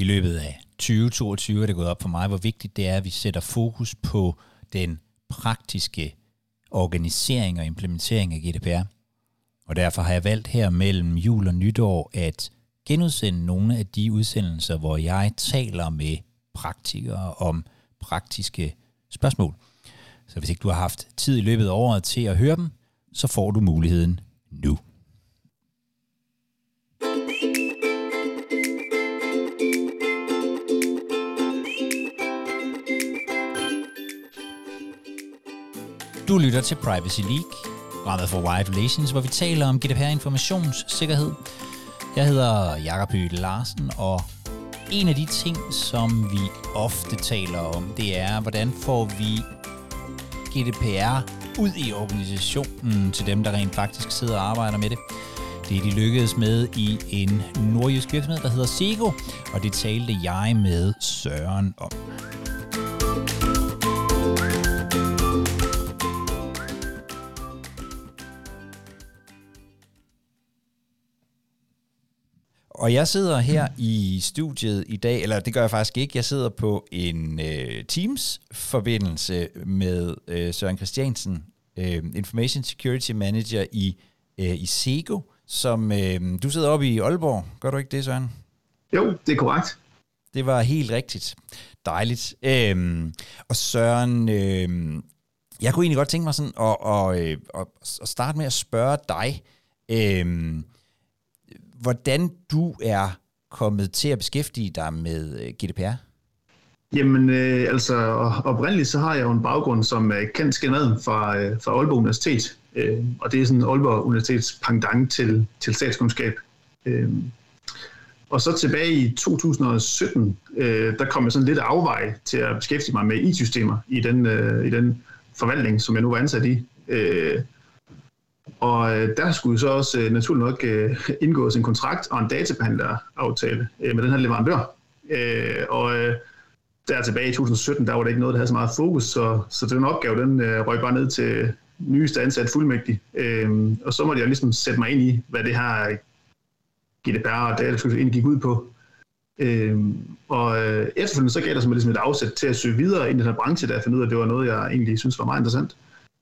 I løbet af 2022 er det gået op for mig, hvor vigtigt det er, at vi sætter fokus på den praktiske organisering og implementering af GDPR. Og derfor har jeg valgt her mellem jul og nytår at genudsende nogle af de udsendelser, hvor jeg taler med praktikere om praktiske spørgsmål. Så hvis ikke du har haft tid i løbet af året til at høre dem, så får du muligheden nu. Du lytter til Privacy League, programmet for Wired Relations, hvor vi taler om GDPR informationssikkerhed. Jeg hedder Jakob Høgh Larsen, og en af de ting, som vi ofte taler om, det er, hvordan får vi GDPR ud i organisationen til dem, der rent faktisk sidder og arbejder med det. Det er de lykkedes med i en nordjysk virksomhed, der hedder Sego, og det talte jeg med Søren om. Og jeg sidder her i studiet i dag, eller det gør jeg faktisk ikke, jeg sidder på en øh, Teams-forbindelse med øh, Søren Christiansen, øh, Information Security Manager i, øh, i Sego, som øh, du sidder oppe i Aalborg. Gør du ikke det, Søren? Jo, det er korrekt. Det var helt rigtigt. Dejligt. Øhm, og Søren, øh, jeg kunne egentlig godt tænke mig sådan at, at, øh, at, at starte med at spørge dig, øh, hvordan du er kommet til at beskæftige dig med øh, GDPR? Jamen, øh, altså oprindeligt så har jeg jo en baggrund som øh, kendt skændret fra, øh, fra Aalborg Universitet, øh, og det er sådan Aalborg Universitets pendant til, til statskundskab. Øh, og så tilbage i 2017, øh, der kom jeg sådan lidt afvej til at beskæftige mig med IT-systemer i den, øh, i den forvaltning, som jeg nu var ansat i. Øh, og øh, der skulle så også øh, naturligt nok øh, indgås en kontrakt og en databehandleraftale øh, med den her leverandør. Øh, og øh, der tilbage i 2017, der var det ikke noget, der havde så meget fokus, så, så den opgave, den øh, røg bare ned til nyeste ansat fuldmægtig. Øh, og så måtte jeg ligesom sætte mig ind i, hvad det her GDPR og data egentlig gik ud på. Øh, og øh, efterfølgende så gav der sig ligesom et afsæt til at søge videre ind i den her branche, der jeg fandt ud af, at det var noget, jeg egentlig synes var meget interessant.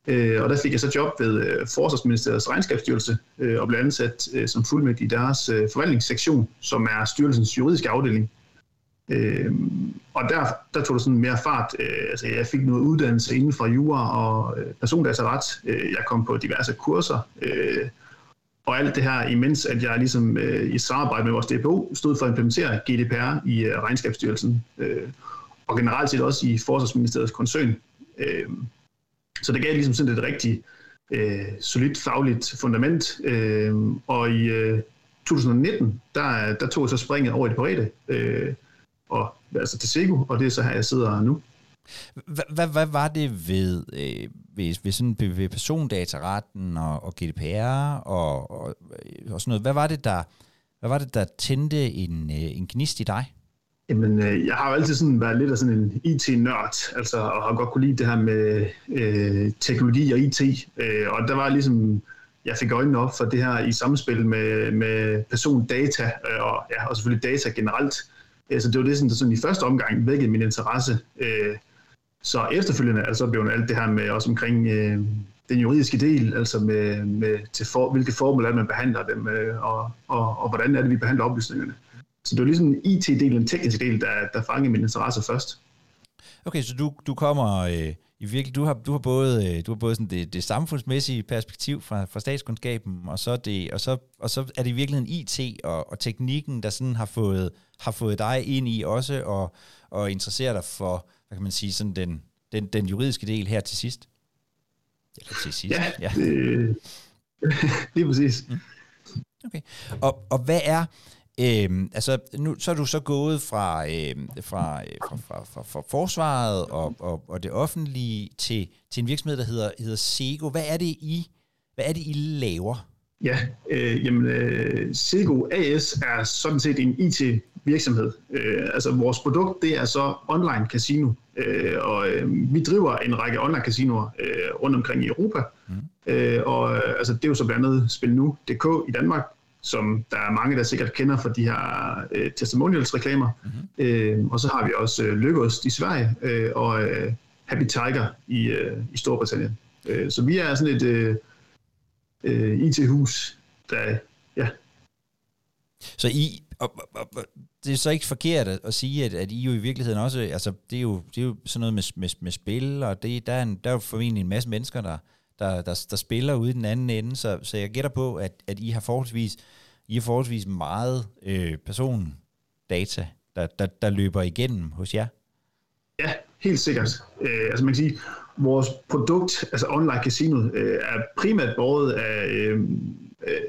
Øh, og der fik jeg så job ved øh, Forsvarsministeriets regnskabsstyrelse øh, og blev ansat øh, som fuldmægtig i deres øh, forvaltningssektion, som er styrelsens juridiske afdeling. Øh, og der, der tog det sådan mere fart. Øh, altså jeg fik noget uddannelse inden for jura og øh, persondataret. Øh, jeg kom på diverse kurser. Øh, og alt det her, imens at jeg ligesom øh, i samarbejde med vores DPO stod for at implementere GDPR i øh, regnskabsstyrelsen. Øh, og generelt set også i Forsvarsministeriets koncern. Øh, så det gav ligesom sådan et rigtig øh, solidt fagligt fundament. Øh, og i øh, 2019, der, der tog jeg så springet over i det private, øh, og, altså til Sego, og det er så her, jeg sidder nu. Hvad, hvad var det ved, øh, ved, ved, sådan, ved persondataretten og, og GDPR og, og, og sådan noget? Hvad var det, der, hvad var det, der tændte en, øh, en gnist i dig? Jamen, øh, jeg har jo altid sådan været lidt af sådan en IT-nørd, altså, og har godt kunne lide det her med øh, teknologi og IT. Øh, og der var ligesom, jeg fik øjnene op for det her i samspil med, med persondata, øh, og, ja, og selvfølgelig data generelt. Øh, så det var det, sådan, der sådan i første omgang vækkede min interesse. Øh, så efterfølgende altså, blev alt det her med også omkring øh, den juridiske del, altså med, med til for, hvilke formål er man behandler dem, øh, og, og, og hvordan er det, vi behandler oplysningerne. Så det var ligesom IT-delen, den tekniske del, der, der fangede min interesse først. Okay, så du, du kommer øh, i virkelig, du har, du har både, øh, du har både sådan det, det samfundsmæssige perspektiv fra, fra statskundskaben, og så, det, og, så, og så er det i virkeligheden IT og, og teknikken, der sådan har fået, har fået dig ind i også, og, og interesserer dig for, hvad kan man sige, sådan den, den, den juridiske del her til sidst? Eller til sidst, ja. ja. Det, lige præcis. Mm. Okay, og, og hvad er, Øhm, altså, nu, så er du så gået fra, øhm, fra, øh, fra, fra, fra, fra forsvaret og, og, og det offentlige til, til en virksomhed, der hedder, hedder Sego. Hvad er det, I, hvad er det, I laver? Ja, øh, jamen, øh, Sego AS er sådan set en IT-virksomhed. Øh, altså, vores produkt, det er så online casino, øh, og øh, vi driver en række online casinoer øh, rundt omkring i Europa. Mm. Øh, og øh, altså, det er jo så blandt andet Spil Nu.dk i Danmark, som der er mange, der sikkert kender fra de her øh, testimonials-reklamer. Mm-hmm. Øh, og så har vi også øh, Lykost i Sverige øh, og øh, Happy Tiger i, øh, i Storbritannien. Øh, så vi er sådan et øh, øh, IT-hus, der, ja. Så I, og, og, og, det er så ikke forkert at, at sige, at, at I jo i virkeligheden også, altså det er jo, det er jo sådan noget med, med, med spil, og det, der, er en, der er jo formentlig en masse mennesker, der, der, der, der spiller ude i den anden ende, så, så jeg gætter på, at, at I har forholdsvis, I har forholdsvis meget øh, persondata, der, der, der løber igennem hos jer. Ja, helt sikkert. Øh, altså man kan sige, vores produkt, altså online casino, øh, er primært båret af øh, øh,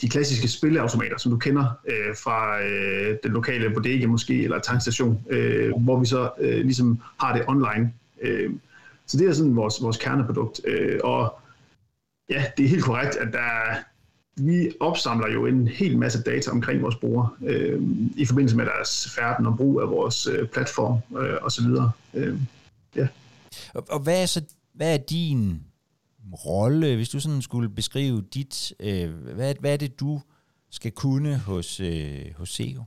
de klassiske spilleautomater, som du kender øh, fra øh, den lokale bodega måske, eller tankstation, øh, hvor vi så øh, ligesom har det online. Øh, så det er sådan vores, vores kerneprodukt. Øh, og ja, det er helt korrekt, at der, vi opsamler jo en hel masse data omkring vores brugere øh, i forbindelse med deres færden og brug af vores øh, platform øh, osv. Øh, ja. Og, og hvad er så hvad er din rolle, hvis du sådan skulle beskrive dit, øh, hvad, hvad er det, du skal kunne hos, øh, hos SEO?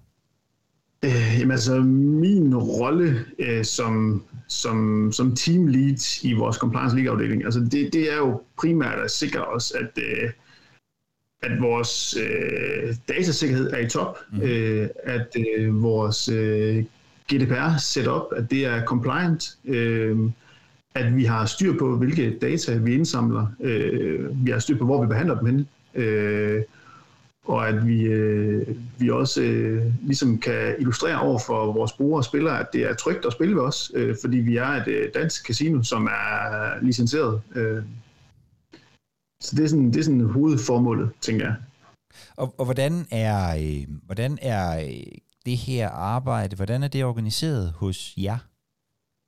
Øh, jamen altså, min rolle øh, som, som, som team lead i vores compliance league afdeling, altså det, det er jo primært at sikre os, at, øh, at vores øh, datasikkerhed er i top, mm. øh, at øh, vores øh, GDPR setup, at det er compliant, øh, at vi har styr på, hvilke data vi indsamler, øh, vi har styr på, hvor vi behandler dem hen, øh, og at vi, øh, vi også øh, ligesom kan illustrere over for vores brugere og spillere, at det er trygt at spille ved os, øh, fordi vi er et øh, dansk casino, som er licenseret. Øh. Så det er, sådan, det er sådan hovedformålet, tænker jeg. Og, og hvordan er øh, hvordan er øh, det her arbejde, hvordan er det organiseret hos jer?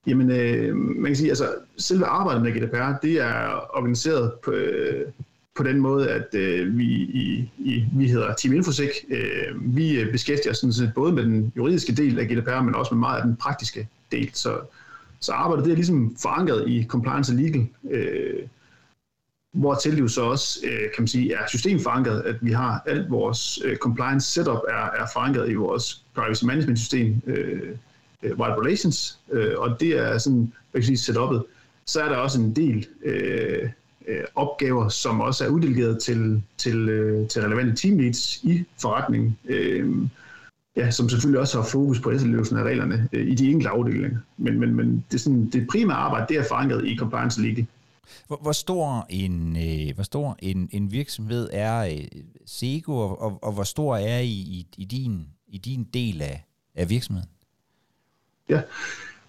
Jamen, øh, man kan sige, altså selve arbejdet med GDPR, det er organiseret på, øh, på den måde, at øh, vi, i, i, vi hedder Team Infosec. Øh, vi øh, beskæftiger os sådan set både med den juridiske del af GDPR, men også med meget af den praktiske del. Så, så arbejdet det er ligesom forankret i compliance og legal, øh, hvor det jo så også øh, kan man sige, er systemforankret, at vi har alt vores øh, compliance setup er, er forankret i vores privacy management system, øh, øh, Relations, øh, og det er sådan, hvad kan sige, setupet. Så er der også en del øh, øh, opgaver, som også er uddelegeret til, til, øh, til relevante teamleads i forretningen, øh, ja, som selvfølgelig også har fokus på efterlevelsen af reglerne øh, i de enkelte afdelinger. Men, men, men det, sådan, det primære arbejde, det er forankret i Compliance League. Hvor, hvor stor, en, øh, hvor stor en, en virksomhed er øh, Sego, og, og, og hvor stor er I i, i, din, i din del af, af virksomheden? Ja,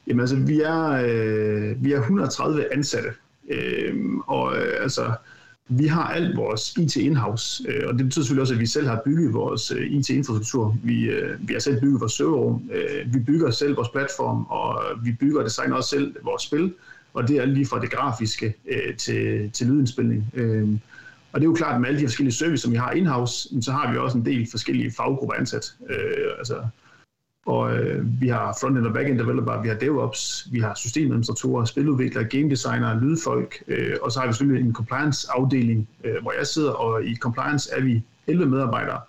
Jamen altså, vi er, øh, vi er 130 ansatte, øh, og øh, altså, vi har alt vores IT in-house, øh, og det betyder selvfølgelig også, at vi selv har bygget vores øh, IT-infrastruktur. Vi, øh, vi har selv bygget vores serverrum, øh, vi bygger selv vores platform, og vi bygger og designer også selv vores spil, og det er lige fra det grafiske øh, til, til lydindspilning. Øh, og det er jo klart, at med alle de forskellige services, som vi har in-house, så har vi også en del forskellige faggrupper ansat. Øh, altså, og øh, vi har front-end og back-end developer, vi har DevOps, vi har systemadministratorer, spiludviklere, game designer, lydfolk, øh, og så har vi selvfølgelig en compliance-afdeling, øh, hvor jeg sidder, og i compliance er vi 11 medarbejdere,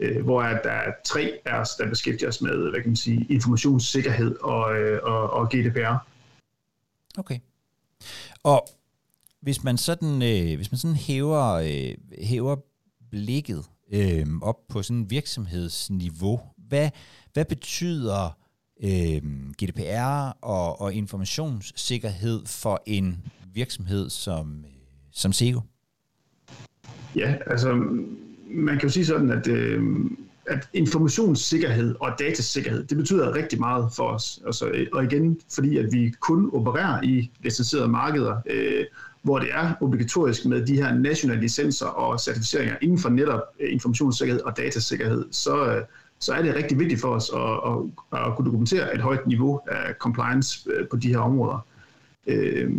øh, hvor der er tre af os, der beskæftiger os med hvad kan man sige, informationssikkerhed og, øh, og, og GDPR. Okay. Og hvis man sådan, øh, hvis man sådan hæver, øh, hæver blikket øh, op på sådan virksomhedsniveau, hvad, hvad betyder øh, GDPR og, og informationssikkerhed for en virksomhed som, øh, som SEGO? Ja, altså man kan jo sige sådan, at, øh, at informationssikkerhed og datasikkerhed, det betyder rigtig meget for os. Altså, øh, og igen, fordi at vi kun opererer i licenserede markeder, øh, hvor det er obligatorisk med de her nationale licenser og certificeringer inden for netop øh, informationssikkerhed og datasikkerhed, så, øh, så er det rigtig vigtigt for os at, at, at kunne dokumentere et højt niveau af compliance øh, på de her områder. Øh,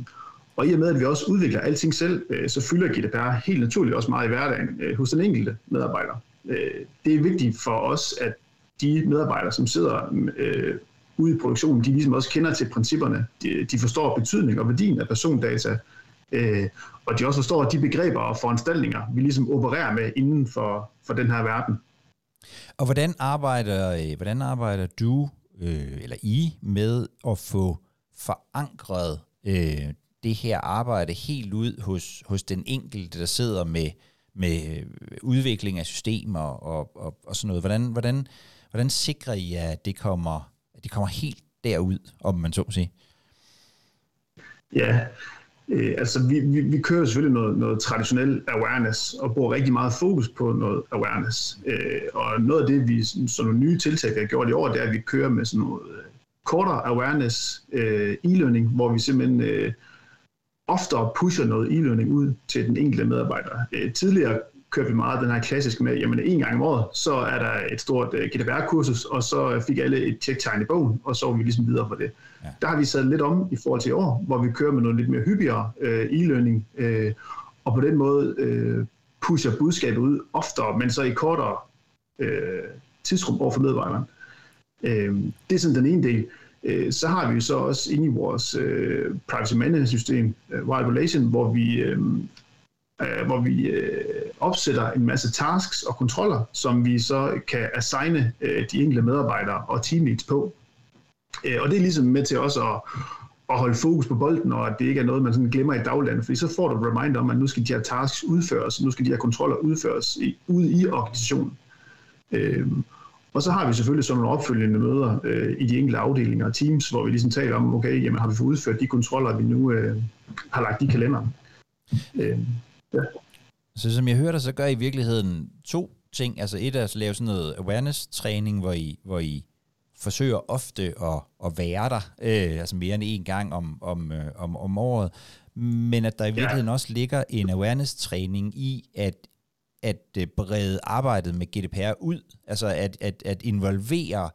og i og med, at vi også udvikler alting selv, øh, så fylder GDPR helt naturligt også meget i hverdagen øh, hos den enkelte medarbejder. Øh, det er vigtigt for os, at de medarbejdere, som sidder ude i produktionen, de ligesom også kender til principperne. De, de forstår betydning og værdien af persondata, øh, og de også forstår de begreber og foranstaltninger, vi ligesom opererer med inden for, for den her verden. Og hvordan arbejder, øh, hvordan arbejder du, øh, eller I, med at få forankret øh, det her arbejde helt ud hos, hos den enkelte, der sidder med, med øh, udvikling af systemer og, og, og sådan noget. Hvordan, hvordan, hvordan sikrer I, at det kommer, at det kommer helt derud, om man så må sige? Ja, øh, altså vi, vi, vi kører selvfølgelig noget, noget traditionel awareness og bruger rigtig meget fokus på noget awareness. Øh, og noget af det, vi som nogle nye tiltag, vi har gjort i år, det er, at vi kører med sådan noget øh, kortere awareness øh, e-learning, hvor vi simpelthen øh, oftere pusher noget e-learning ud til den enkelte medarbejder. Øh, tidligere kørte vi meget den her klassiske med, jamen en gang om året, så er der et stort øh, GDPR-kursus, og så fik alle et tjektegn i bogen, og så var vi ligesom videre for det. Ja. Der har vi sat lidt om i forhold til i år, hvor vi kører med noget lidt mere hyppigere uh, e-learning, uh, og på den måde uh, pusher budskabet ud oftere, men så i kortere uh, tidsrum over for medarbejderen. Uh, det er sådan den ene del. Uh, så har vi så også inde i vores uh, privacy management system, uh, Wild Relation, hvor vi uh, øh, hvor vi øh, opsætter en masse tasks og kontroller, som vi så kan assigne øh, de enkelte medarbejdere og teammates på. Øh, og det er ligesom med til også at, at holde fokus på bolden, og at det ikke er noget, man sådan glemmer i dagligdagen, fordi så får du et reminder om, at nu skal de her tasks udføres, nu skal de her kontroller udføres i, ude i organisationen. Øh, og så har vi selvfølgelig sådan nogle opfølgende møder øh, i de enkelte afdelinger og teams, hvor vi ligesom taler om, okay, jamen har vi fået udført de kontroller, vi nu øh, har lagt i kalenderen. Øh, Ja. Så som jeg hører dig, så gør I i virkeligheden to ting. Altså et er at lave sådan noget awareness-træning, hvor I, hvor I forsøger ofte at, at være der, øh, altså mere end en gang om, om, øh, om, om året, men at der i virkeligheden ja. også ligger en awareness-træning i at, at øh, brede arbejdet med GDPR ud, altså at, at, at involvere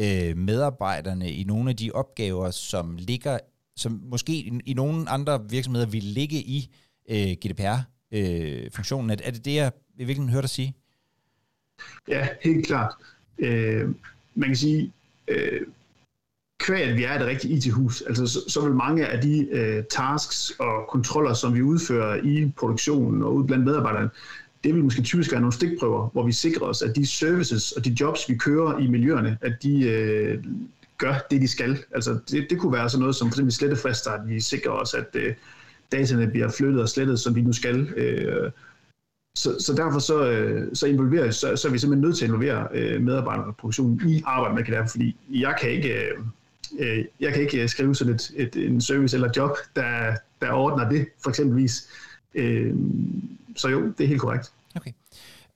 øh, medarbejderne i nogle af de opgaver, som ligger, som måske i, i nogle andre virksomheder vil ligge i øh, GDPR øh, funktionen. Er, er det det, jeg i virkeligheden hørte dig sige? Ja, helt klart. Øh, man kan sige, øh, kvæg at vi er et rigtigt IT-hus, altså så, så vil mange af de øh, tasks og kontroller, som vi udfører i produktionen og ud blandt medarbejderne, det vil måske typisk være nogle stikprøver, hvor vi sikrer os, at de services og de jobs, vi kører i miljøerne, at de øh, gør det, de skal. Altså det, det kunne være sådan noget som for eksempel slettefrister, at vi sikrer os, at øh, dataene bliver flyttet og slettet, som de nu skal. Øh, så, så derfor så, øh, så, involverer, så, så er vi simpelthen nødt til at involvere øh, og produktionen i arbejdet med GDPR, fordi jeg kan ikke, øh, øh jeg kan ikke øh, skrive sådan et, et, en service eller job, der, der ordner det, for eksempelvis. Øh, så jo, det er helt korrekt.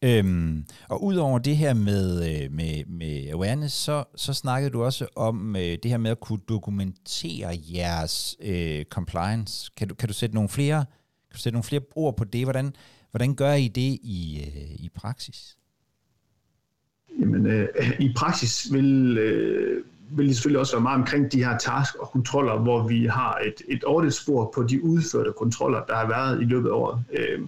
Øhm, og udover det her med, øh, med, med awareness, så, så snakkede du også om øh, det her med at kunne dokumentere jeres øh, compliance. Kan du, kan du sætte nogle flere kan du sætte nogle flere ord på det? Hvordan, hvordan gør I det i, øh, i praksis? Jamen, øh, i praksis vil, øh, vil det selvfølgelig også være meget omkring de her task og kontroller, hvor vi har et, et audit-spor på de udførte kontroller, der har været i løbet af året. Øh,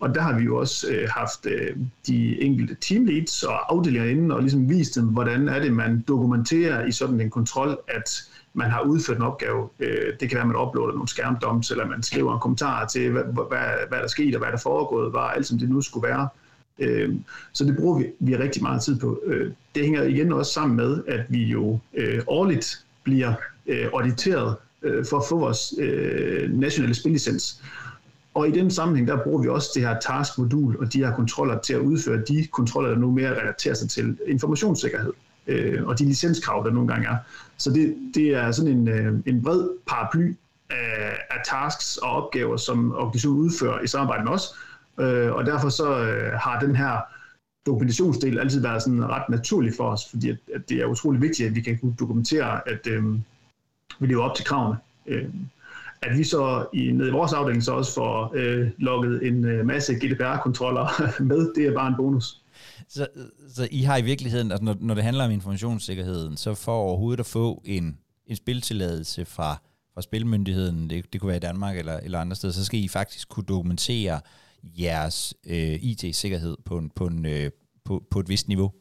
og der har vi jo også øh, haft øh, de enkelte teamleads og afdelinger inde og ligesom vist dem, hvordan er det, man dokumenterer i sådan en kontrol, at man har udført en opgave. Øh, det kan være, at man uploader nogle skærmdoms, eller man skriver en kommentar til, hvad, hvad, hvad der skete og hvad der foregået, var alt som det nu skulle være. Øh, så det bruger vi, vi rigtig meget tid på. Øh, det hænger igen også sammen med, at vi jo øh, årligt bliver øh, auditeret øh, for at få vores øh, nationale spillicens. Og i den sammenhæng, der bruger vi også det her task-modul og de her kontroller til at udføre de kontroller, der nu mere relaterer sig til informationssikkerhed øh, og de licenskrav, der nogle gange er. Så det, det er sådan en, øh, en bred paraply af, af tasks og opgaver, som organisationen udfører i samarbejde med os. Øh, og derfor så øh, har den her dokumentationsdel altid været sådan ret naturlig for os, fordi at, at det er utrolig vigtigt, at vi kan dokumentere, at øh, vi lever op til kravene. Øh, at vi så i, nede i vores afdeling så også får øh, lukket en øh, masse GDPR-kontroller med, det er bare en bonus. Så, så I har i virkeligheden, altså når, når det handler om informationssikkerheden, så for overhovedet at få en, en spiltilladelse fra, fra Spilmyndigheden, det, det kunne være i Danmark eller, eller andre steder, så skal I faktisk kunne dokumentere jeres øh, IT-sikkerhed på, en, på, en, øh, på, på et vist niveau.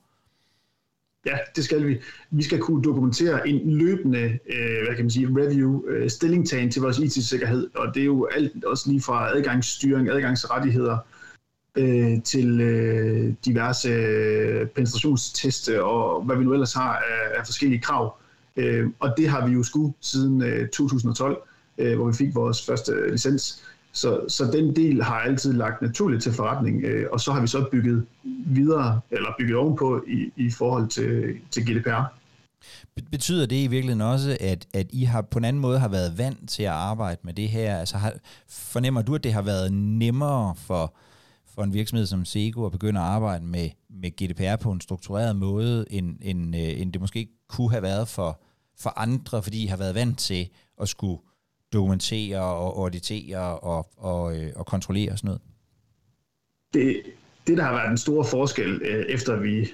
Ja, det skal vi. Vi skal kunne dokumentere en løbende øh, hvad kan man sige, review, øh, stillingtagen til vores IT-sikkerhed, og det er jo alt også lige fra adgangsstyring, adgangsrettigheder, øh, til øh, diverse øh, penetrationsteste og hvad vi nu ellers har af, af forskellige krav. Øh, og det har vi jo sku siden øh, 2012, øh, hvor vi fik vores første licens. Så, så den del har altid lagt naturligt til forretning, øh, og så har vi så bygget videre, eller bygget ovenpå i, i forhold til, til GDPR. Betyder det i virkeligheden også, at, at I har på en anden måde har været vant til at arbejde med det her? Altså har, fornemmer du, at det har været nemmere for, for en virksomhed som Sego at begynde at arbejde med, med GDPR på en struktureret måde, end, end, øh, end det måske kunne have været for, for andre, fordi I har været vant til at skulle dokumentere og auditere og, og, øh, og kontrollere og sådan noget? Det, det, der har været den store forskel, øh, efter vi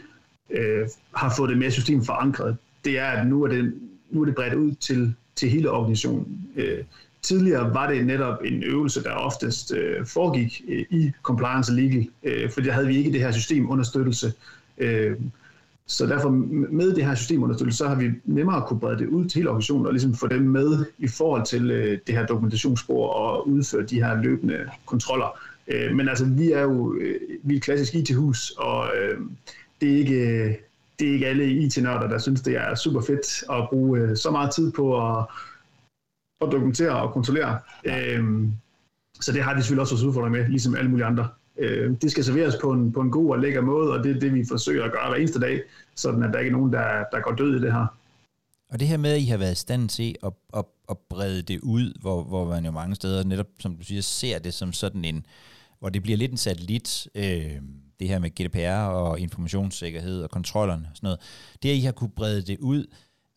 øh, har fået det mere system forankret, det er, at nu er det, nu er det bredt ud til, til hele organisationen. Øh, tidligere var det netop en øvelse, der oftest øh, foregik øh, i compliance og legal, øh, for der havde vi ikke det her systemunderstøttelse. Øh, så derfor med det her systemunderstøttelse, så har vi nemmere kunne brede det ud til hele organisationen og ligesom få dem med i forhold til øh, det her dokumentationsspor og udføre de her løbende kontroller. Øh, men altså, vi er jo øh, vi er et klassisk IT-hus, og øh, det er ikke øh, det er ikke alle IT-nørder, der synes, det er super fedt at bruge øh, så meget tid på at, at dokumentere og kontrollere. Øh, så det har de selvfølgelig også vores udfordring med, ligesom alle mulige andre. Øh, det skal serveres på en, på en god og lækker måde, og det er det, vi forsøger at gøre hver eneste dag, sådan at der ikke er nogen, der, der går død i det her. Og det her med, at I har været i stand til at, at, at brede det ud, hvor, hvor man jo mange steder netop, som du siger, ser det som sådan en, hvor det bliver lidt en satellit, øh, det her med GDPR og informationssikkerhed og kontrollerne og sådan noget. Det, at I har kunne brede det ud,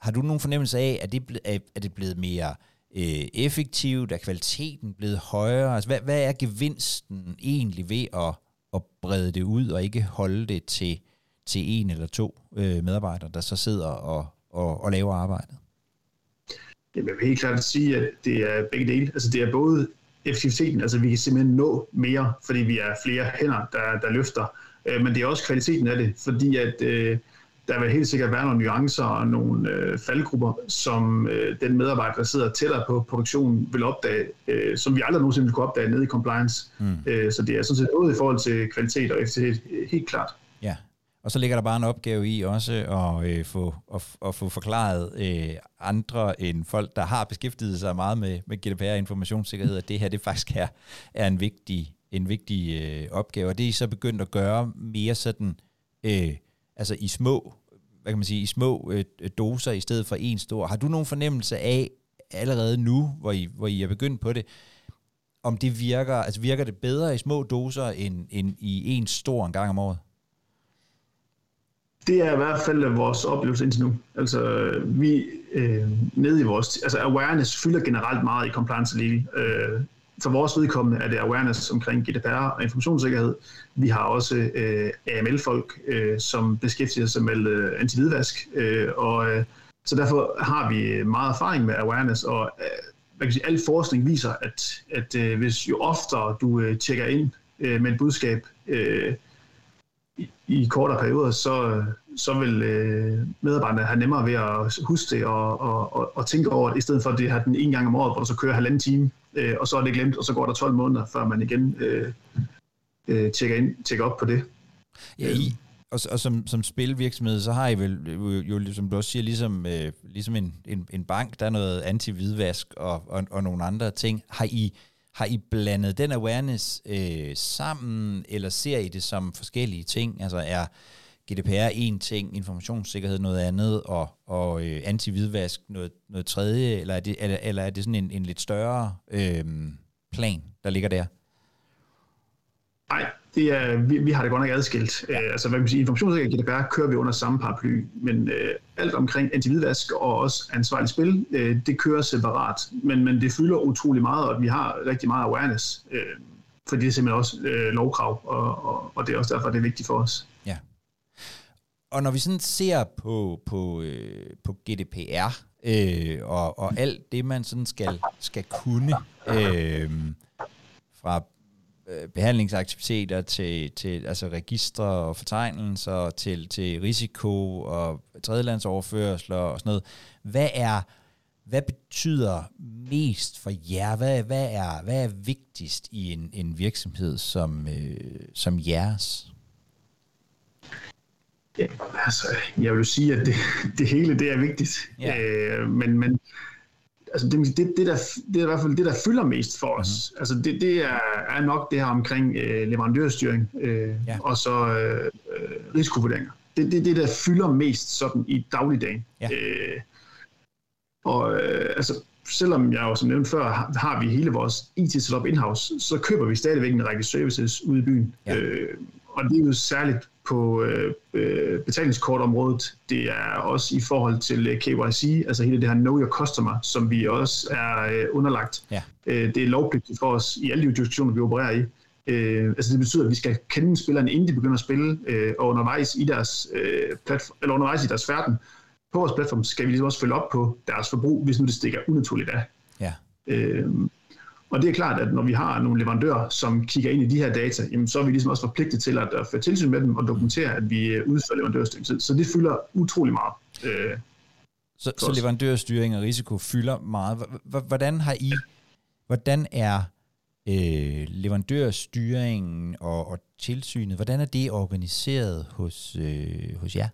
har du nogen fornemmelse af, at det, er det blevet mere øh, effektivt? Er kvaliteten blevet højere? Altså, hvad, hvad er gevinsten egentlig ved at, at brede det ud og ikke holde det til, til en eller to øh, medarbejdere, der så sidder og, og, og laver arbejdet? Jeg vil helt klart sige, at det er begge dele. Altså det er både effektiviteten, altså vi kan simpelthen nå mere, fordi vi er flere hænder, der, der løfter, øh, men det er også kvaliteten af det, fordi at øh, der vil helt sikkert være nogle nuancer og nogle øh, faldgrupper, som øh, den medarbejder, der sidder tættere på produktionen, vil opdage, øh, som vi aldrig nogensinde vil kunne opdage nede i compliance. Mm. Øh, så det er sådan set både i forhold til kvalitet og effektivitet helt klart. Ja, og så ligger der bare en opgave i også at, øh, få, at, at få forklaret øh, andre end folk, der har beskæftiget sig meget med, med GDPR og informationssikkerhed, at det her det faktisk er, er en vigtig, en vigtig øh, opgave. Og det er I så begyndt at gøre mere sådan... Øh, altså i små, hvad kan man sige, i små øh, øh, doser i stedet for en stor. Har du nogen fornemmelse af allerede nu, hvor I, hvor I er begyndt på det, om det virker, altså virker det bedre i små doser end, end i en stor en gang om året? Det er i hvert fald vores oplevelse indtil nu. Altså, vi øh, nede i vores... Altså, awareness fylder generelt meget i compliance legal. Øh, for vores vedkommende er det awareness omkring GDPR og informationssikkerhed. Vi har også øh, AML-folk, øh, som beskæftiger sig med øh, antividvask, øh, og øh, så derfor har vi meget erfaring med awareness, og øh, man kan sige, al forskning viser, at, at øh, hvis jo oftere du øh, tjekker ind øh, med et budskab øh, i, i kortere perioder, så, så vil øh, medarbejderne have nemmere ved at huske det og, og, og, og tænke over det, i stedet for at det har den en gang om året, hvor du så kører halvanden time øh, og så er det glemt, og så går der 12 måneder, før man igen øh, øh, tjekker, ind, tjekker op på det. Ja, I, og, og som, som spilvirksomhed, så har I vel jo, jo som du også siger, ligesom, øh, ligesom en, en, en bank, der er noget anti-hvidvask og, og, og nogle andre ting. Har I, har I blandet den awareness øh, sammen, eller ser I det som forskellige ting? Altså er GDPR en ting, informationssikkerhed noget andet, og, og øh, anti-hvidvask noget, noget tredje, eller er det, eller, eller er det sådan en, en lidt større øh, plan, der ligger der? Nej, det er, vi, vi har det godt nok adskilt. Ja. Uh, altså, hvad kan man sige, informationssikkerhed GDPR kører vi under samme paraply, men uh, alt omkring anti-hvidvask og også ansvarligt spil, uh, det kører separat. Men, men det fylder utrolig meget, og vi har rigtig meget awareness, uh, for det er simpelthen også uh, lovkrav, og, og, og det er også derfor, det er vigtigt for os. Og når vi sådan ser på, på, øh, på GDPR øh, og, og alt det, man sådan skal, skal kunne øh, fra øh, behandlingsaktiviteter til, til altså registre og fortegnelser, til, til risiko og tredjelandsoverførsler og sådan noget. Hvad er, hvad betyder mest for jer? Hvad, hvad, er, hvad er vigtigst i en, en virksomhed som, øh, som jeres? Ja, altså, jeg vil sige, at det, det hele det er vigtigt. Ja. Øh, men, men altså det, det, det, der, det er i hvert fald det, der fylder mest for os. Mm-hmm. Altså det, det er, er nok det her omkring øh, leverandørstyring øh, ja. og så øh, øh risikovurderinger. Det er det, det, der fylder mest sådan i dagligdagen. Ja. Øh, og øh, altså, selvom jeg jo som nævnt før, har, har vi hele vores IT-setup in-house, så køber vi stadigvæk en række services ude i byen. Ja. Øh, og det er jo særligt på øh, øh, betalingskortområdet. Det er også i forhold til øh, KYC, altså hele det her Know Your Customer, som vi også er øh, underlagt. Ja. Øh, det er lovpligtigt for os i alle de jurisdiktioner, vi opererer i. Øh, altså det betyder, at vi skal kende spillerne, inden de begynder at spille, øh, og undervejs i deres øh, platform, eller undervejs i deres verden. På vores platform skal vi ligesom også følge op på deres forbrug, hvis nu det stikker unaturligt af. Ja. Øh, og det er klart, at når vi har nogle leverandører, som kigger ind i de her data, jamen, så er vi ligesom også forpligtet til at, at føre tilsyn med dem og dokumentere, at vi øh, udfører leverandørstyring. Så det fylder utrolig meget. Øh, så, så leverandørstyring og risiko fylder meget. Hvordan har I, hvordan er øh, leverandørstyringen og, og tilsynet, hvordan er det organiseret hos, øh, hos jer?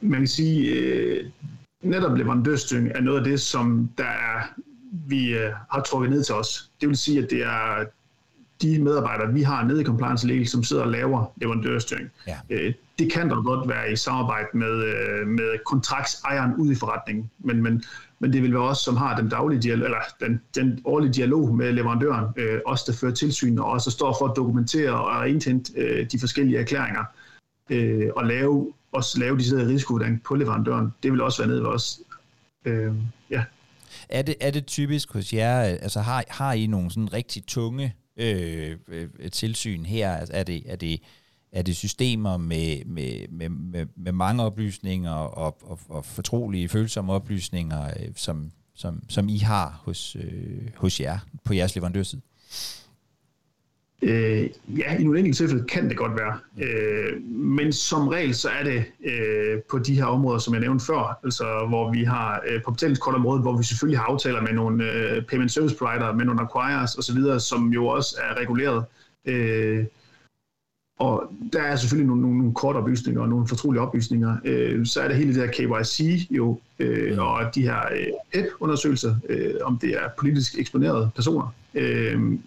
Man kan sige, øh, netop leverandørstyring er noget af det, som der er vi øh, har trukket ned til os. Det vil sige, at det er de medarbejdere, vi har nede i compliance legal, som sidder og laver leverandørstyring. Ja. Øh, det kan dog godt være i samarbejde med, øh, med kontraktsejeren ud i forretningen, men, men, men det vil være os, som har den daglige dialog, eller den, den årlige dialog med leverandøren, øh, os der fører tilsyn, og også står for at dokumentere og indhente øh, de forskellige erklæringer, øh, og lave, også lave de sidder risikovurdering på leverandøren. Det vil også være nede ved os. Øh, ja. Er det, er det typisk hos jer, øh, altså har, har I nogle sådan rigtig tunge øh, øh, tilsyn her? Altså er det, er det, er det systemer med, med, med, med, med mange oplysninger og, og, og fortrolige, følsomme oplysninger, øh, som, som, som I har hos, øh, hos jer på jeres leverandørside? Øh, ja, i nogle enkelte tilfælde kan det godt være. Øh, men som regel så er det øh, på de her områder, som jeg nævnte før, altså hvor vi har øh, på betalingskortområdet, hvor vi selvfølgelig har aftaler med nogle øh, payment service provider, med nogle acquirers osv., som jo også er reguleret. Øh, og der er selvfølgelig nogle, nogle, nogle korte oplysninger og nogle fortrolige oplysninger. Øh, så er der hele det her KYC jo, øh, og de her øh, app-undersøgelser, øh, om det er politisk eksponerede personer. Øh,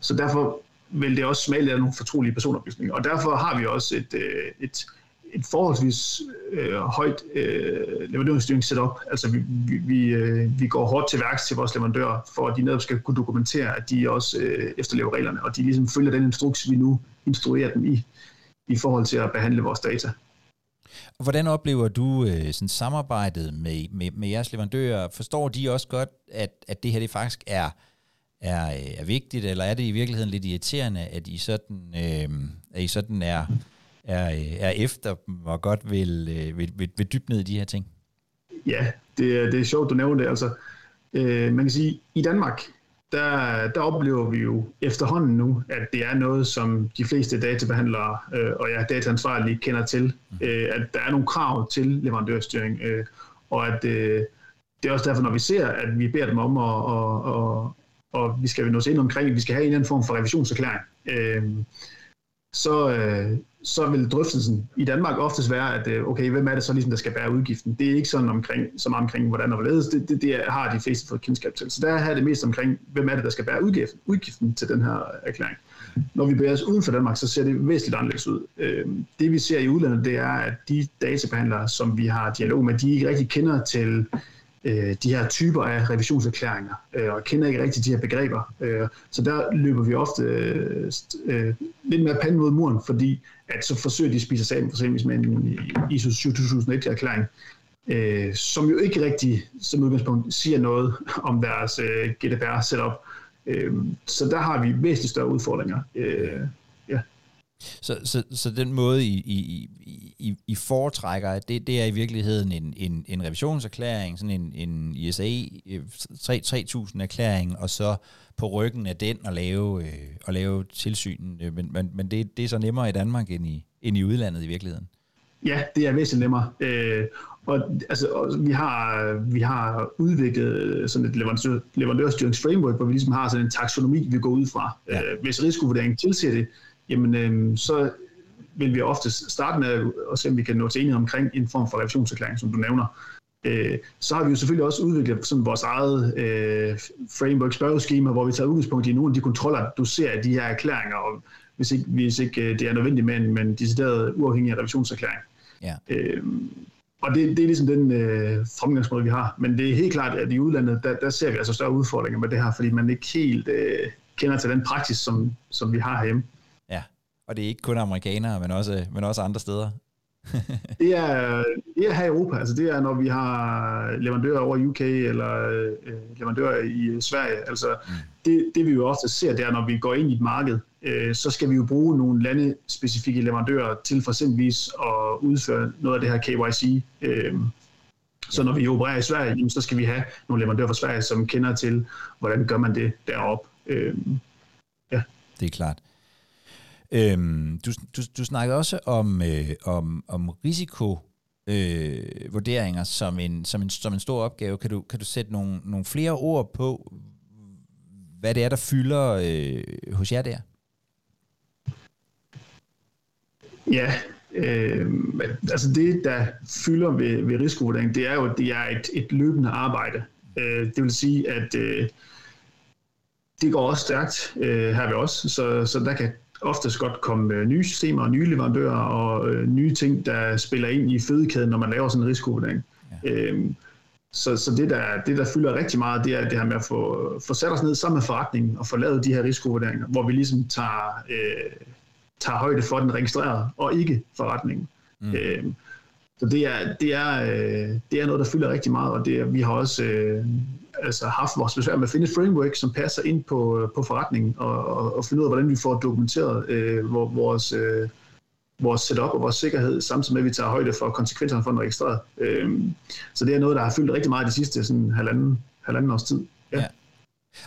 så derfor vil det også smage af nogle fortrolige personoplysninger. Og derfor har vi også et, øh, et, et forholdsvis øh, højt øh, leverandørstyringssetup. Altså vi, vi, vi, øh, vi går hårdt til værks til vores leverandører, for at de netop skal kunne dokumentere, at de også øh, efterlever reglerne, og de ligesom følger den instruks, vi nu instruerer dem i, i forhold til at behandle vores data. Og hvordan oplever du øh, sådan samarbejdet med, med, med jeres leverandører? Forstår de også godt, at, at det her det faktisk er er, øh, er vigtigt, eller er det i virkeligheden lidt irriterende, at I sådan, øh, at I sådan er, er, øh, er efter dem og godt vil, øh, vil, vil, vil dybe ned i de her ting? Ja, det, er, det er sjovt, du nævner det. Altså, øh, man kan sige, i Danmark, der, der oplever vi jo efterhånden nu, at det er noget, som de fleste databehandlere øh, og ja, dataansvarlige kender til, mm. øh, at der er nogle krav til leverandørstyring, øh, og at øh, det er også derfor, når vi ser, at vi beder dem om at, at, at, og vi skal nå ind omkring, vi skal have en eller anden form for revisionserklæring, øh, så, øh, så vil drøftelsen i Danmark oftest være, at øh, okay, hvem er det så ligesom, der skal bære udgiften? Det er ikke sådan omkring, så meget omkring, hvordan og hvorledes, det, det, det har de fleste fået kendskab til. Så der er det mest omkring, hvem er det, der skal bære udgiften, udgiften til den her øh, erklæring. Når vi bevæger os uden for Danmark, så ser det væsentligt anderledes ud. Øh, det vi ser i udlandet, det er, at de databehandlere, som vi har dialog med, de ikke rigtig kender til øh, Øh, de her typer af revisionserklæringer, øh, og kender ikke rigtig de her begreber. Øh, så der løber vi ofte øh, øh, lidt mere panden mod muren, fordi at så forsøger de at spise sig for eksempel med en ISO 7001-erklæring, øh, som jo ikke rigtig som udgangspunkt siger noget om deres øh, GDPR-setup. Øh, så der har vi væsentligt større udfordringer. Øh. Så, så, så den måde, I, I, I, I foretrækker, det, det er i virkeligheden en, en, en revisionserklæring, sådan en, en ISA 3000 erklæring, og så på ryggen af den at lave, øh, at lave tilsynen. Øh, men, men, men det, det er så nemmere i Danmark end i, end i udlandet i virkeligheden. Ja, det er væsentligt nemmere. Øh, og altså, og vi, har, vi har udviklet sådan et leverandør, leverandørstyringsframework, hvor vi ligesom har sådan en taksonomi, vi går ud fra. Ja. Øh, hvis risikovurderingen tilsiger det, jamen øh, så vil vi ofte starte med at se, om vi kan nå til enighed omkring en form for revisionserklæring, som du nævner. Øh, så har vi jo selvfølgelig også udviklet sådan vores eget øh, framework spørgeskema, hvor vi tager udgangspunkt i nogle af de kontroller, du ser af de her erklæringer, og hvis ikke, hvis ikke øh, det er nødvendigt med en, med en decideret uafhængig revisionserklæring. Ja. Øh, og det, det er ligesom den øh, fremgangsmåde, vi har. Men det er helt klart, at i udlandet, der, der ser vi altså større udfordringer med det her, fordi man ikke helt øh, kender til den praksis, som, som vi har herhjemme. Og det er ikke kun amerikanere, men også, men også andre steder. det, er, det er her i Europa. Altså det er, når vi har leverandører over UK eller øh, leverandører i Sverige. Altså mm. det, det vi jo ofte ser, det er, når vi går ind i et marked, øh, så skal vi jo bruge nogle landespecifikke leverandører til for eksempelvis at udføre noget af det her KYC. Øh, så når vi opererer i Sverige, jamen, så skal vi have nogle leverandører fra Sverige, som kender til, hvordan gør man det deroppe. Øh, ja. Det er klart. Øhm, du, du, du snakkede også om, øh, om, om risiko øh, vurderinger som en, som, en, som en stor opgave. Kan du, kan du sætte nogle, nogle flere ord på, hvad det er, der fylder øh, hos jer der? Ja, øh, altså det, der fylder ved, ved risikovurdering, det er jo, det er et, et løbende arbejde. Øh, det vil sige, at øh, det går også stærkt øh, her ved os, så, så der kan oftest godt komme nye systemer og nye leverandører og øh, nye ting, der spiller ind i fødekæden, når man laver sådan en risikovurdering. Ja. Øhm, så, så det, der, det, der fylder rigtig meget, det er det her med at få, få sat os ned sammen med forretningen og få lavet de her risikovurderinger, hvor vi ligesom tager, øh, tager højde for den registrerede og ikke forretningen. Mm. Øhm, så det er, det, er, øh, det er noget, der fylder rigtig meget, og det, vi har også øh, altså haft vores besvær med at finde et framework, som passer ind på, på forretningen, og, og, og finde ud af, hvordan vi får dokumenteret øh, vores, øh, vores setup og vores sikkerhed, samtidig med, at vi tager højde for konsekvenserne for den registreret. Øh, så det er noget, der har fyldt rigtig meget de sidste sådan, halvanden, halvanden års tid. Ja. ja.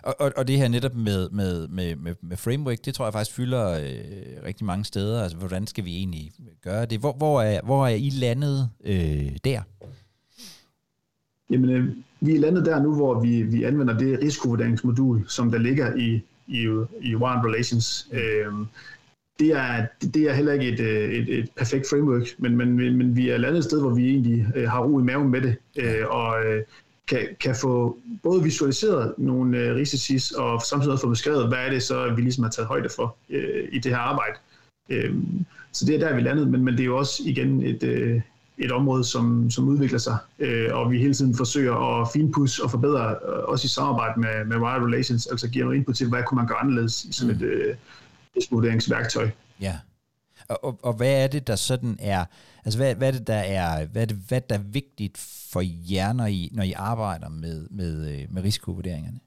Og, og, og det her netop med, med, med, med, med framework, det tror jeg faktisk fylder øh, rigtig mange steder. Altså, hvordan skal vi egentlig gøre det? Hvor, hvor, er, hvor er I landet øh, der? Jamen, øh, vi er landet der nu, hvor vi, vi anvender det risikovurderingsmodul, som der ligger i, i, i Warren Relations. Øh, det er, det er heller ikke et, et, et perfekt framework, men, men, men vi er landet et sted, hvor vi egentlig øh, har ro i maven med det, øh, og øh, kan, kan få både visualiseret nogle øh, risici, og samtidig også få beskrevet, hvad er det så, vi ligesom har taget højde for øh, i det her arbejde. Øh, så det er der, vi landede, men, men det er jo også igen et, øh, et område, som, som udvikler sig, øh, og vi hele tiden forsøger at finpudse og forbedre, øh, også i samarbejde med, med Wire Relations, altså give noget input til, hvad kunne man gøre anderledes i sådan mm. et øh, vurderingsværktøj. Ja. Og, og, og hvad er det, der sådan er, altså hvad, hvad er det, der er, hvad er det, hvad der er vigtigt for jer, når I, når I arbejder med, med, øh, med risikovurderingerne?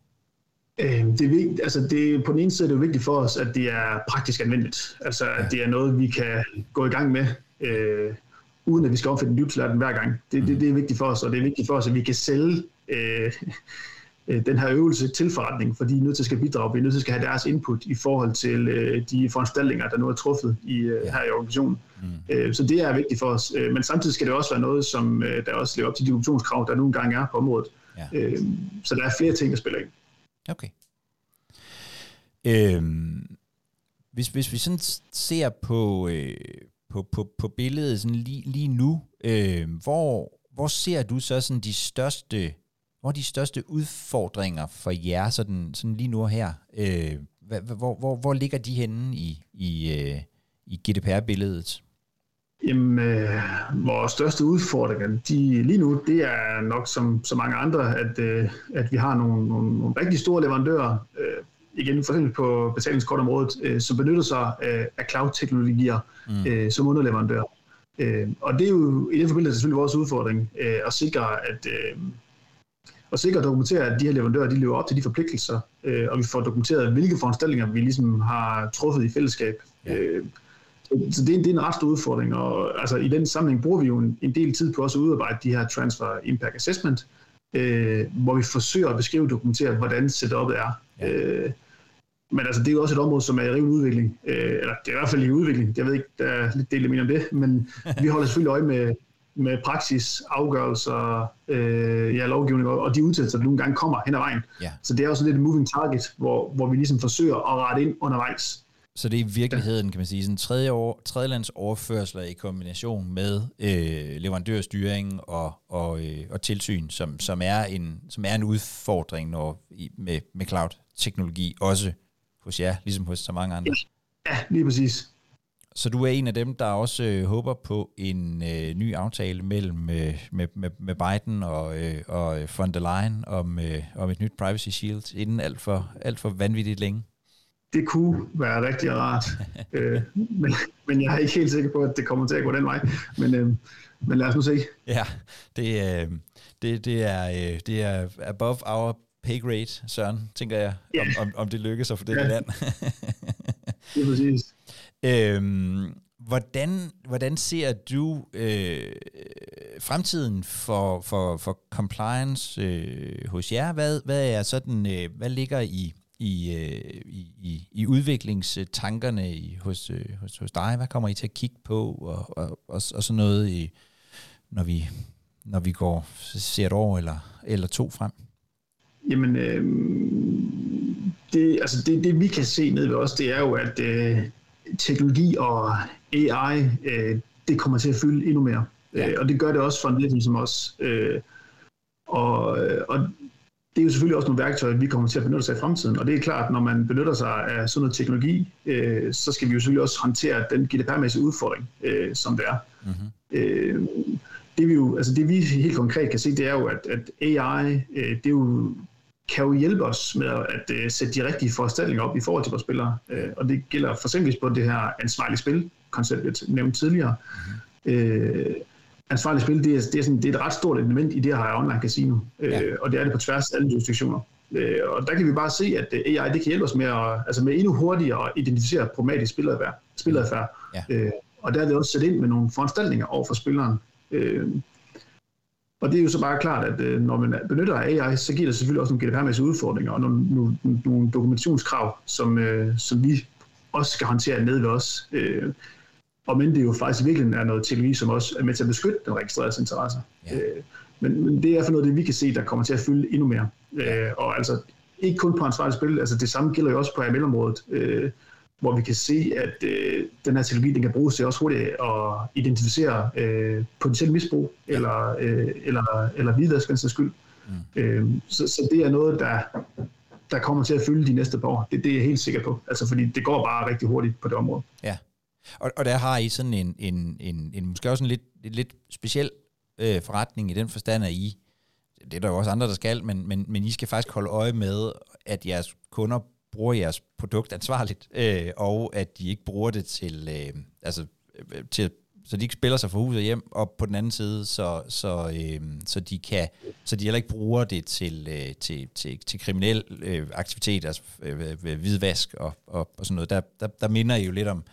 Øh, det er vigtigt, altså det, på den ene side er det vigtigt for os, at det er praktisk anvendeligt. Altså at det er noget, vi kan gå i gang med, øh, uden at vi skal omfatte den dybeste den hver gang. Det, det, det er vigtigt for os, og det er vigtigt for os, at vi kan sælge øh, øh, den her øvelse til forretningen, fordi de er nødt til at skal bidrage, vi er nødt til at skal have deres input i forhold til øh, de foranstaltninger, der nu er truffet i, øh, her i organisationen. Mm. Øh, så det er vigtigt for os. Øh, men samtidig skal det også være noget, som øh, der også lever op til de dokumentationskrav, der nu engang er på området. Ja. Øh, så der er flere ting, der spiller ind. Okay. Øhm, hvis, hvis vi sådan ser på, øh, på, på, på billedet sådan lige, lige nu, øh, hvor, hvor ser du så sådan de største hvor de største udfordringer for jer sådan, sådan lige nu og her? Øh, hvor, hvor, hvor ligger de henne i, i, øh, i GDPR-billedet? Jamen, øh, vores største udfordringer de, lige nu, det er nok som så mange andre, at, øh, at vi har nogle, nogle, nogle rigtig store leverandører, øh, igen for eksempel på betalingskortområdet, øh, som benytter sig af, af cloud-teknologier mm. øh, som underleverandør. Øh, og det er jo i den forbindelse selvfølgelig vores udfordring øh, at sikre, at, øh, at sikre at dokumentere, at de her leverandører de lever op til de forpligtelser, øh, og vi får dokumenteret, hvilke foranstaltninger vi ligesom har truffet i fællesskab. Ja. Øh, så det, er, det er en ret stor udfordring, og altså, i den sammenhæng bruger vi jo en, en del tid på også at udarbejde de her Transfer Impact Assessment, øh, hvor vi forsøger at beskrive og dokumentere, hvordan setupet er. Ja. Øh, men altså, det er jo også et område, som er i rivende udvikling. Øh, eller det er i hvert fald i udvikling. Jeg ved ikke, der er lidt del om det, men vi holder selvfølgelig øje med, med praksis, afgørelser, øh, ja, lovgivning og de udtalelser, der nogle gange kommer hen ad vejen. Ja. Så det er også lidt en moving target, hvor, hvor vi ligesom forsøger at rette ind undervejs. Så det er i virkeligheden, kan man sige, sådan tredje, år, tredje lands overførsler i kombination med øh, leverandørstyring og, og, øh, og tilsyn, som, som, er en, som er en udfordring når, i, med, med cloud-teknologi, også hos jer, ligesom hos så mange andre. Ja, lige præcis. Så du er en af dem, der også øh, håber på en øh, ny aftale mellem øh, med, med, med Biden og, øh, og von der Leyen om, øh, om et nyt Privacy Shield inden alt for, alt for vanvittigt længe? Det kunne være rigtig rart, øh, men, men jeg er ikke helt sikker på, at det kommer til at gå den vej. Men, øh, men lad os nu se. Ja, det, øh, det, det, er, øh, det er above our pay grade, Søren, tænker jeg, ja. om, om, om det lykkes at få det ja. land. det er præcis. Øhm, hvordan, hvordan ser du øh, fremtiden for, for, for compliance øh, hos jer? Hvad, hvad er sådan, øh, hvad ligger i, i, øh, i, i udviklingstankerne i, hos, øh, hos, hos dig? Hvad kommer I til at kigge på og, og, og, og sådan noget, i, når vi når vi går ser et år eller, eller to frem? Jamen, øh, det, altså det, det vi kan se ned ved os, det er jo, at øh, teknologi og AI, øh, det kommer til at fylde endnu mere. Ja. Øh, og det gør det også for en virksomhed som os. Øh, og, og det er jo selvfølgelig også nogle værktøjer, vi kommer til at benytte sig i fremtiden. Og det er klart, når man benytter sig af sådan noget teknologi, øh, så skal vi jo selvfølgelig også håndtere den GDPR-mæssige udfordring, øh, som det er. Mm-hmm. Øh, det vi jo, altså det vi helt konkret kan se, det er jo, at, at AI, øh, det er jo kan jo hjælpe os med at uh, sætte de rigtige foranstaltninger op i forhold til vores spillere. Uh, og det gælder for eksempel på det her ansvarlige spil-koncept, jeg nævnte tidligere. Mm-hmm. Uh, ansvarligt spil, det er, det, er sådan, det er et ret stort element i det her online casino, uh, ja. og det er det på tværs af alle jurisdiktioner. Uh, og der kan vi bare se, at AI det kan hjælpe os med, at, altså med endnu hurtigere at identificere problematisk spilleradfærd. spilleradfærd. Ja. Uh, og der er det også sat ind med nogle foranstaltninger over for spilleren. Uh, og det er jo så bare klart, at øh, når man benytter AI, så giver det selvfølgelig også nogle GDPR-mæssige udfordringer og nogle, nogle, nogle dokumentationskrav, som, øh, som vi også skal håndtere ned ved os. Øh, og men det er jo faktisk virkelig er noget teknologi, som også er med til at beskytte den registrerede interesser. Ja. Men, men det er for noget det, vi kan se, der kommer til at fylde endnu mere. Og altså ikke kun på ansvarligt spil, altså det samme gælder jo også på AML-området. Hvor vi kan se, at øh, den her teknologi den kan bruges til også hurtigt at identificere øh, potentielt misbrug eller, øh, eller, eller hvidvask for skyld. Mm. Øh, så, så det er noget, der, der kommer til at fylde de næste par år. Det, det er jeg helt sikker på, altså fordi det går bare rigtig hurtigt på det område. Ja, og, og der har I sådan en, en, en, en måske også en lidt, en lidt speciel øh, forretning i den forstand, at I, det er der jo også andre, der skal, men, men, men I skal faktisk holde øje med, at jeres kunder bruger jeres produkt ansvarligt, øh, og at de ikke bruger det til, øh, altså, øh, til så de ikke spiller sig for huset hjem, og på den anden side, så, så, øh, så, de, kan, så de heller ikke bruger det til, øh, til, til, til kriminel øh, aktivitet, altså øh, hvidvask og, og, og sådan noget. Der, der, der minder I jo lidt om,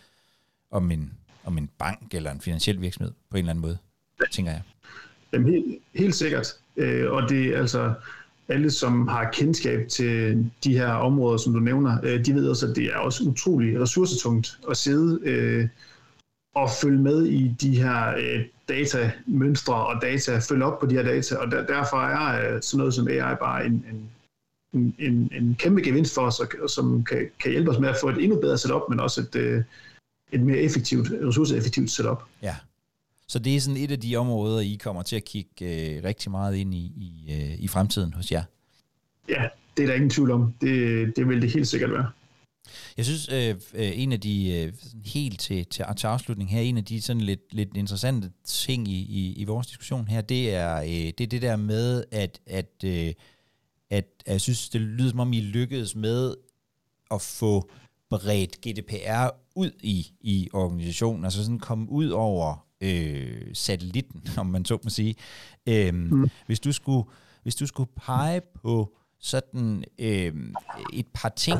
om, en, om en bank eller en finansiel virksomhed på en eller anden måde, tænker jeg. Jamen, helt, helt sikkert. Øh, og det altså, alle, som har kendskab til de her områder, som du nævner, øh, de ved også, at det er også utrolig ressourcetungt at sidde øh, og følge med i de her øh, datamønstre og data, følge op på de her data, og der, derfor er øh, sådan noget som AI bare en, en, en, en kæmpe gevinst for os, og, som kan, kan hjælpe os med at få et endnu bedre setup, men også et, øh, et mere effektivt, ressourceeffektivt setup. Ja, så det er sådan et af de områder, I kommer til at kigge øh, rigtig meget ind i, i, øh, i fremtiden hos jer. Ja, det er der ingen tvivl om. Det, det vil det helt sikkert være. Jeg synes, øh, øh en af de, øh, helt til, til, til afslutning her, en af de sådan lidt, lidt interessante ting i, i, i vores diskussion her, det er, øh, det er det der med, at, at, øh, at, at jeg synes, det lyder som om, I lykkedes med at få bredt GDPR ud i, i organisationen, altså sådan komme ud over øh, satellitten, om man så må sige. Øh, mm. hvis, du skulle, hvis du skulle pege på sådan øh, et par ting,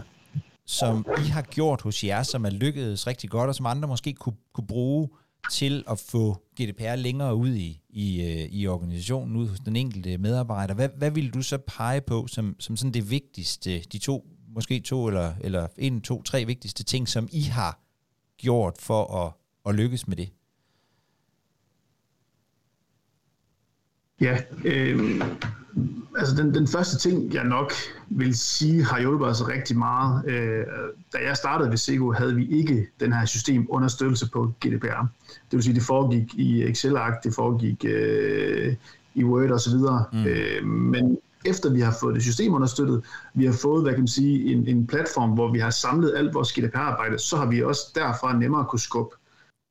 som I har gjort hos jer, som er lykkedes rigtig godt, og som andre måske kunne, kunne bruge til at få GDPR længere ud i, i, øh, i organisationen, ud hos den enkelte medarbejder. Hvad, hvad vil du så pege på som, som sådan det vigtigste, de to, måske to eller, eller en, to, tre vigtigste ting, som I har gjort for at, at lykkes med det? Ja, øh, altså den, den første ting, jeg nok vil sige, har hjulpet os rigtig meget. Øh, da jeg startede ved Sego, havde vi ikke den her systemunderstøttelse på GDPR. Det vil sige, det foregik i Excel-ark, det foregik øh, i Word osv. Mm. Øh, men efter vi har fået det system understøttet, vi har fået, hvad kan man sige, en, en platform, hvor vi har samlet alt vores GDPR-arbejde, så har vi også derfra nemmere kunne skubbe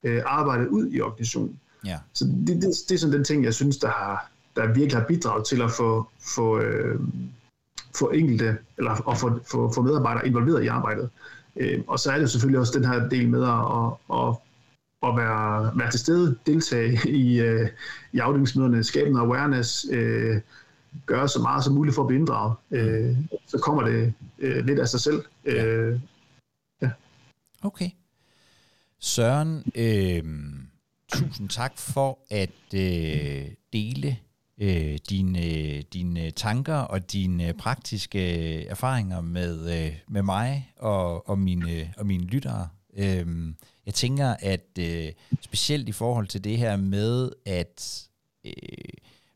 øh, arbejdet ud i organisationen. Ja. Så det, det, det er sådan den ting, jeg synes, der har, der virkelig har bidraget til at få, få, øh, få enkelte, eller at få, få, få medarbejdere involveret i arbejdet. Øh, og så er det selvfølgelig også den her del med at, at, at, at være, være til stede, deltage i, øh, i afdelingsmøderne, skabe noget awareness, øh, gøre så meget som muligt for at blive inddraget. Øh, så kommer det øh, lidt af sig selv. Øh, ja. Okay. Søren, øh, tusind tak for at øh, dele øh, dine, øh, dine øh, tanker og dine øh, praktiske erfaringer med, øh, med mig og, og, mine, og mine lyttere. Øh, jeg tænker, at øh, specielt i forhold til det her med at, øh,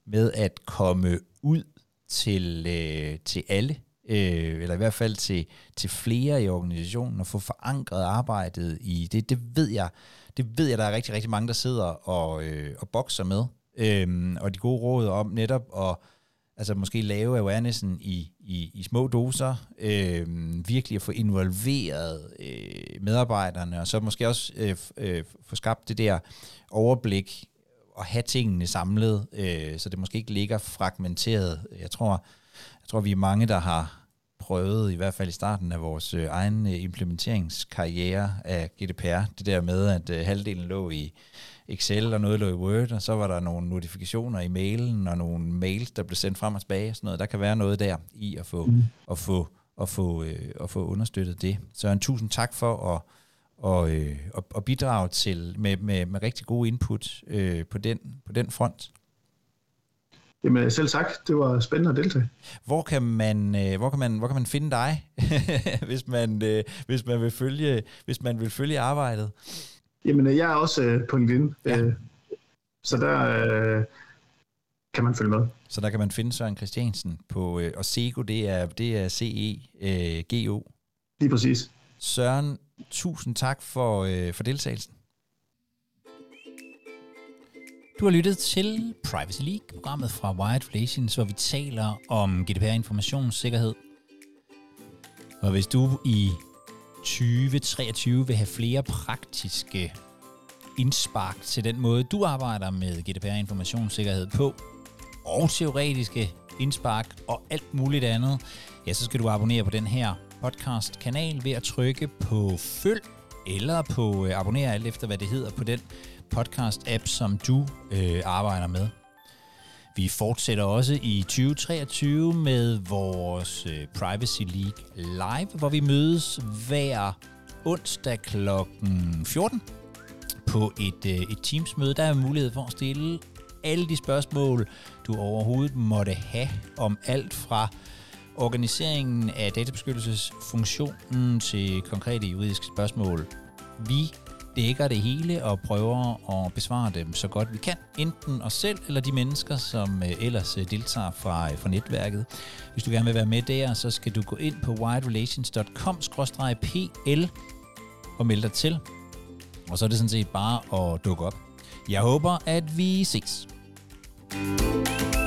med at komme ud til, øh, til alle, øh, eller i hvert fald til, til flere i organisationen, og få forankret arbejdet i det. Det ved jeg, det ved jeg, der er rigtig, rigtig mange, der sidder og, øh, og bokser med. Øhm, og de gode råd om netop at altså måske lave awarenessen i, i, i små doser, øh, virkelig at få involveret øh, medarbejderne, og så måske også øh, øh, få skabt det der overblik og have tingene samlet, øh, så det måske ikke ligger fragmenteret. Jeg tror, jeg tror, vi er mange, der har prøvet, i hvert fald i starten af vores øh, egen øh, implementeringskarriere af GDPR, det der med, at øh, halvdelen lå i Excel, og noget lå i Word, og så var der nogle notifikationer i mailen, og nogle mails, der blev sendt frem og tilbage, og sådan noget. Der kan være noget der i at få, mm. at få, at få, øh, at få understøttet det. Så en tusind tak for at, og, øh, og, og bidrage til med, med, med rigtig gode input øh, på, den, på den front. Jamen selv tak, det var spændende at deltage. Hvor kan man, øh, hvor kan man, hvor kan man finde dig, hvis man, øh, hvis man vil følge, hvis man vil følge arbejdet? Jamen jeg er også øh, på LinkedIn, ja. øh, så der øh, kan man følge med. Så der kan man finde Søren Christiansen på, øh, og Sego, det er, det er C-E-G-O. Øh, Lige præcis. Søren, tusind tak for, øh, for deltagelsen. Du har lyttet til Privacy League, programmet fra Wired Relations, hvor vi taler om GDPR-informationssikkerhed. Og hvis du i 2023 vil have flere praktiske indspark til den måde, du arbejder med GDPR-informationssikkerhed på, og teoretiske indspark og alt muligt andet, ja, så skal du abonnere på den her podcast-kanal ved at trykke på følg eller på øh, abonnere alt efter, hvad det hedder på den podcast-app, som du øh, arbejder med. Vi fortsætter også i 2023 med vores øh, Privacy League Live, hvor vi mødes hver onsdag kl. 14 på et, øh, et Teams-møde. Der er mulighed for at stille alle de spørgsmål, du overhovedet måtte have om alt fra organiseringen af databeskyttelsesfunktionen til konkrete juridiske spørgsmål. Vi dækker det hele og prøver at besvare dem så godt vi kan, enten os selv eller de mennesker, som øh, ellers øh, deltager fra, øh, fra netværket. Hvis du gerne vil være med der, så skal du gå ind på widerelations.com-pl og melde dig til. Og så er det sådan set bare at dukke op. Jeg håber, at vi ses. thank you